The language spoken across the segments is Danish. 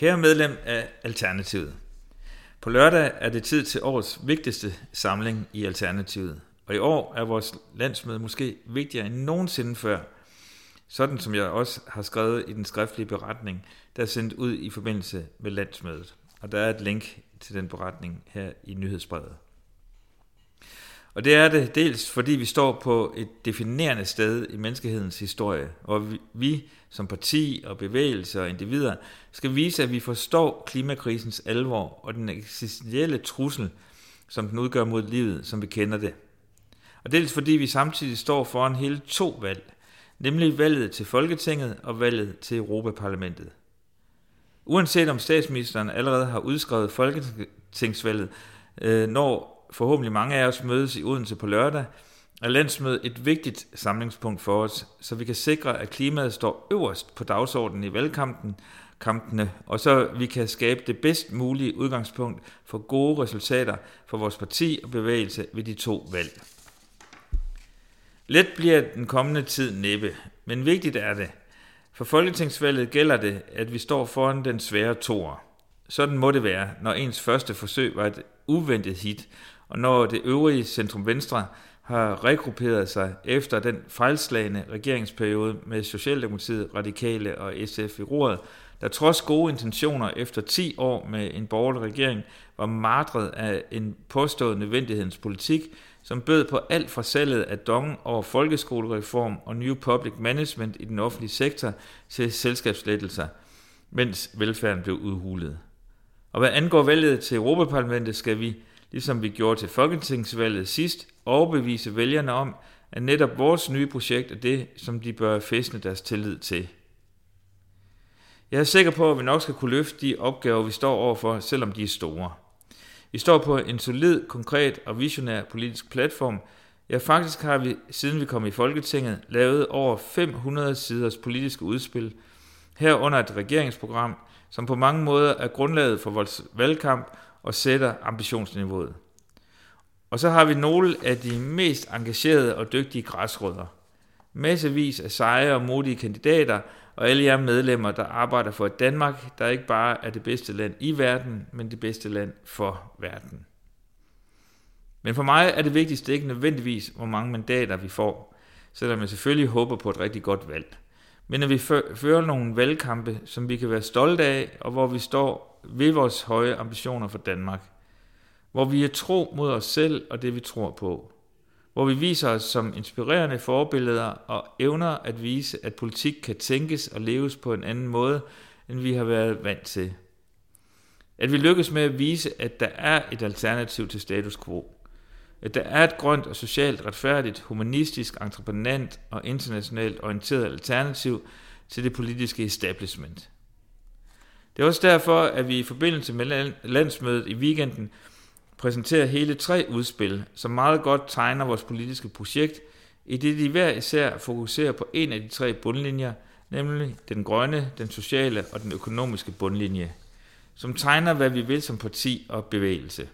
Kære medlem af Alternativet. På lørdag er det tid til årets vigtigste samling i Alternativet. Og i år er vores landsmøde måske vigtigere end nogensinde før. Sådan som jeg også har skrevet i den skriftlige beretning, der er sendt ud i forbindelse med landsmødet. Og der er et link til den beretning her i nyhedsbrevet. Og det er det dels fordi vi står på et definerende sted i menneskehedens historie, og vi som parti og bevægelse og individer skal vise, at vi forstår klimakrisens alvor og den eksistentielle trussel, som den udgør mod livet, som vi kender det. Og dels fordi vi samtidig står foran hele to valg, nemlig valget til Folketinget og valget til Europaparlamentet. Uanset om statsministeren allerede har udskrevet folketingsvalget, øh, når forhåbentlig mange af os mødes i Odense på lørdag, er landsmødet et vigtigt samlingspunkt for os, så vi kan sikre, at klimaet står øverst på dagsordenen i valgkampen, kampene, og så vi kan skabe det bedst mulige udgangspunkt for gode resultater for vores parti og bevægelse ved de to valg. Let bliver den kommende tid næppe, men vigtigt er det. For folketingsvalget gælder det, at vi står foran den svære toer. Sådan må det være, når ens første forsøg var et uventet hit, og når det øvrige Centrum Venstre har regrupperet sig efter den fejlslagende regeringsperiode med Socialdemokratiet, Radikale og SF i roret, der trods gode intentioner efter 10 år med en borgerlig regering var martret af en påstået nødvendighedens politik, som bød på alt fra salget af dong over folkeskolereform og New Public Management i den offentlige sektor til selskabslettelser, mens velfærden blev udhulet. Og hvad angår valget til Europaparlamentet, skal vi ligesom vi gjorde til Folketingsvalget sidst, overbevise vælgerne om, at netop vores nye projekt er det, som de bør fæstne deres tillid til. Jeg er sikker på, at vi nok skal kunne løfte de opgaver, vi står overfor, selvom de er store. Vi står på en solid, konkret og visionær politisk platform. Ja, faktisk har vi, siden vi kom i Folketinget, lavet over 500 siders politiske udspil, herunder et regeringsprogram, som på mange måder er grundlaget for vores valgkamp og sætter ambitionsniveauet. Og så har vi nogle af de mest engagerede og dygtige græsrødder. Massevis af seje og modige kandidater, og alle jer medlemmer, der arbejder for et Danmark, der ikke bare er det bedste land i verden, men det bedste land for verden. Men for mig er det vigtigste ikke nødvendigvis, hvor mange mandater vi får, selvom jeg selvfølgelig håber på et rigtig godt valg. Men at vi fører nogle valgkampe, som vi kan være stolte af, og hvor vi står ved vores høje ambitioner for Danmark. Hvor vi er tro mod os selv og det, vi tror på. Hvor vi viser os som inspirerende forbilleder og evner at vise, at politik kan tænkes og leves på en anden måde, end vi har været vant til. At vi lykkes med at vise, at der er et alternativ til status quo. At der er et grønt og socialt retfærdigt, humanistisk, entreprenant og internationalt orienteret alternativ til det politiske establishment. Det er også derfor, at vi i forbindelse med landsmødet i weekenden præsenterer hele tre udspil, som meget godt tegner vores politiske projekt, i det de hver især fokuserer på en af de tre bundlinjer, nemlig den grønne, den sociale og den økonomiske bundlinje, som tegner, hvad vi vil som parti og bevægelse.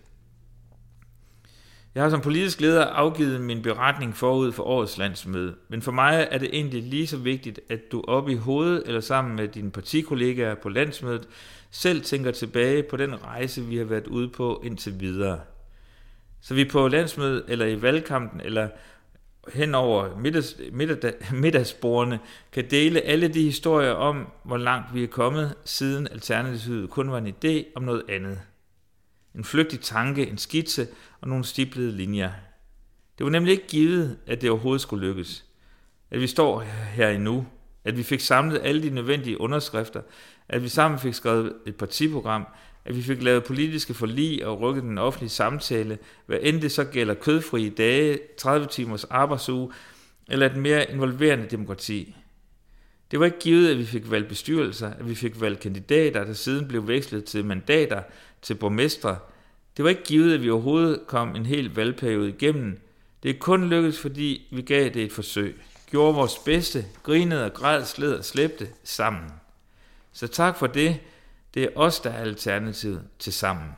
Jeg har som politisk leder afgivet min beretning forud for årets landsmøde, men for mig er det egentlig lige så vigtigt, at du op i hovedet eller sammen med dine partikollegaer på landsmødet selv tænker tilbage på den rejse, vi har været ude på indtil videre. Så vi på landsmødet eller i valgkampen eller hen over middags, middag, middagsbordene kan dele alle de historier om, hvor langt vi er kommet, siden alternativet kun var en idé om noget andet. En flygtig tanke, en skitse og nogle stiplede linjer. Det var nemlig ikke givet, at det overhovedet skulle lykkes. At vi står her endnu, at vi fik samlet alle de nødvendige underskrifter, at vi sammen fik skrevet et partiprogram, at vi fik lavet politiske forlig og rykket den offentlige samtale, hvad end det så gælder kødfrie dage, 30 timers arbejdsuge eller et mere involverende demokrati. Det var ikke givet, at vi fik valgt bestyrelser, at vi fik valgt kandidater, der siden blev vekslet til mandater, til borgmestre, det var ikke givet, at vi overhovedet kom en hel valgperiode igennem. Det er kun lykkedes, fordi vi gav det et forsøg. Gjorde vores bedste, grinede og græd, sled og slæbte sammen. Så tak for det. Det er os, der er alternativet til sammen.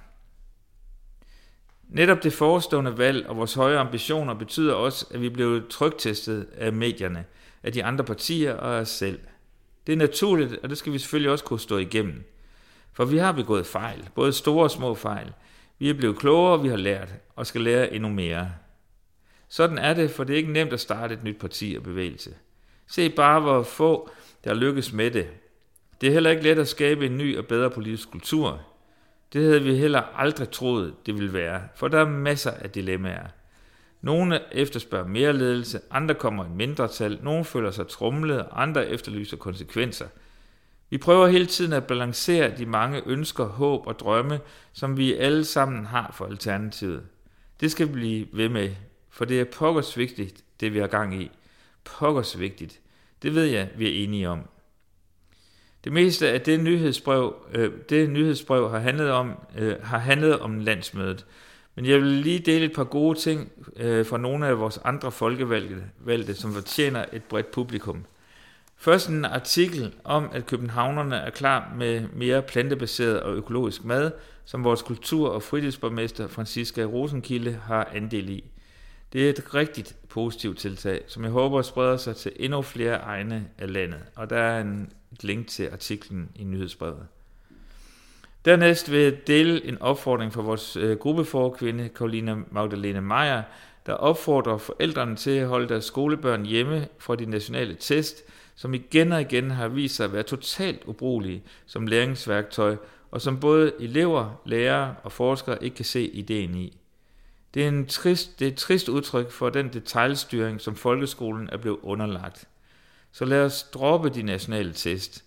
Netop det forestående valg og vores høje ambitioner betyder også, at vi blev trygtestet af medierne, af de andre partier og af os selv. Det er naturligt, og det skal vi selvfølgelig også kunne stå igennem. For vi har begået fejl, både store og små fejl. Vi er blevet klogere, vi har lært, og skal lære endnu mere. Sådan er det, for det er ikke nemt at starte et nyt parti og bevægelse. Se bare, hvor få der lykkes med det. Det er heller ikke let at skabe en ny og bedre politisk kultur. Det havde vi heller aldrig troet, det ville være, for der er masser af dilemmaer. Nogle efterspørger mere ledelse, andre kommer i mindretal, nogle føler sig trumlet, andre efterlyser konsekvenser. Vi prøver hele tiden at balancere de mange ønsker, håb og drømme, som vi alle sammen har for Alternativet. Det skal vi blive ved med, for det er pokkers vigtigt, det vi har gang i. Pokkers vigtigt. Det ved jeg, vi er enige om. Det meste af det nyhedsbrev, øh, det nyhedsbrev har, handlet om, øh, har handlet om landsmødet. Men jeg vil lige dele et par gode ting øh, fra nogle af vores andre folkevalgte, som fortjener et bredt publikum. Først en artikel om, at københavnerne er klar med mere plantebaseret og økologisk mad, som vores kultur- og fritidsborgmester Franziska Rosenkilde har andel i. Det er et rigtigt positivt tiltag, som jeg håber spreder sig til endnu flere egne af landet, og der er en, et link til artiklen i nyhedsbrevet. Dernæst vil jeg dele en opfordring fra vores øh, gruppeforkvinde, Karolina Magdalene Meyer, der opfordrer forældrene til at holde deres skolebørn hjemme fra de nationale test, som igen og igen har vist sig at være totalt ubrugelige som læringsværktøj, og som både elever, lærere og forskere ikke kan se ideen i. Det er, en trist, det er et trist udtryk for den detaljstyring, som folkeskolen er blevet underlagt. Så lad os droppe de nationale test.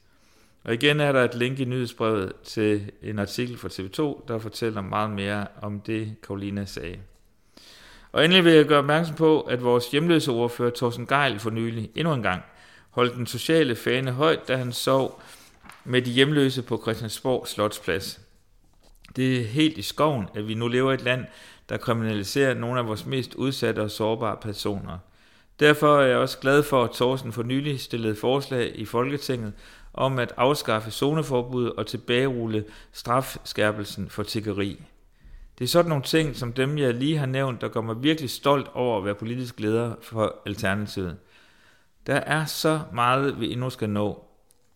Og igen er der et link i nyhedsbrevet til en artikel fra TV2, der fortæller meget mere om det, Karolina sagde. Og endelig vil jeg gøre opmærksom på, at vores hjemløse ordfører Thorsten Geil for nylig endnu en gang holdt den sociale fane højt, da han sov med de hjemløse på Christiansborg Slotsplads. Det er helt i skoven, at vi nu lever i et land, der kriminaliserer nogle af vores mest udsatte og sårbare personer. Derfor er jeg også glad for, at Thorsten for nylig stillede forslag i Folketinget om at afskaffe zoneforbud og tilbagerulle strafskærpelsen for tiggeri. Det er sådan nogle ting, som dem jeg lige har nævnt, der gør mig virkelig stolt over at være politisk leder for Alternativet. Der er så meget, vi endnu skal nå.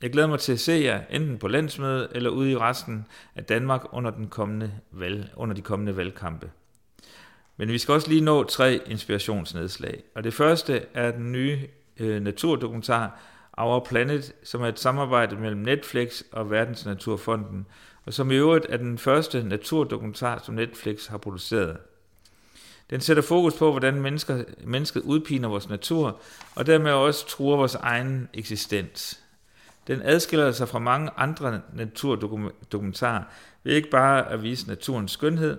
Jeg glæder mig til at se jer enten på landsmødet eller ude i resten af Danmark under, den kommende valg, under de kommende valgkampe. Men vi skal også lige nå tre inspirationsnedslag. Og det første er den nye øh, naturdokumentar Our Planet, som er et samarbejde mellem Netflix og Verdensnaturfonden, og som i øvrigt er den første naturdokumentar, som Netflix har produceret. Den sætter fokus på, hvordan mennesker, mennesket udpiner vores natur, og dermed også truer vores egen eksistens. Den adskiller sig fra mange andre naturdokumentarer ved ikke bare at vise naturens skønhed,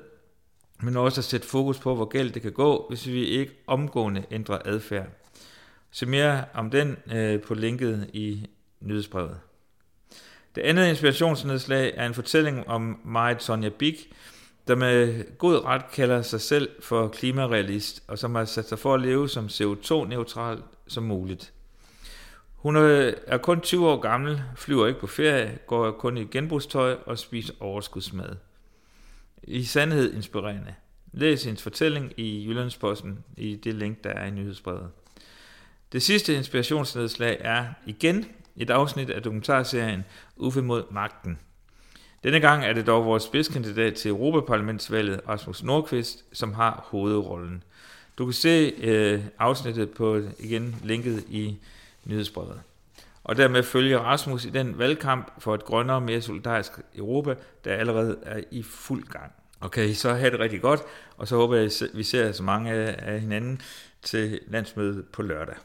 men også at sætte fokus på, hvor galt det kan gå, hvis vi ikke omgående ændrer adfærd. Se mere om den øh, på linket i nyhedsbrevet. Det andet inspirationsnedslag er en fortælling om Marit Sonja Bik, der med god ret kalder sig selv for klimarealist, og som har sat sig for at leve som CO2-neutral som muligt. Hun er kun 20 år gammel, flyver ikke på ferie, går kun i genbrugstøj og spiser overskudsmad. I sandhed inspirerende. Læs hendes fortælling i Jyllandsposten i det link, der er i nyhedsbrevet. Det sidste inspirationsnedslag er igen et afsnit af dokumentarserien Uffe mod magten. Denne gang er det dog vores spidskandidat til Europaparlamentsvalget, Rasmus Nordqvist, som har hovedrollen. Du kan se øh, afsnittet på igen linket i nyhedsbrevet. Og dermed følger Rasmus i den valgkamp for et grønnere, og mere solidarisk Europa, der allerede er i fuld gang. Okay, så have det rigtig godt, og så håber jeg, at vi ser så mange af hinanden til landsmødet på lørdag.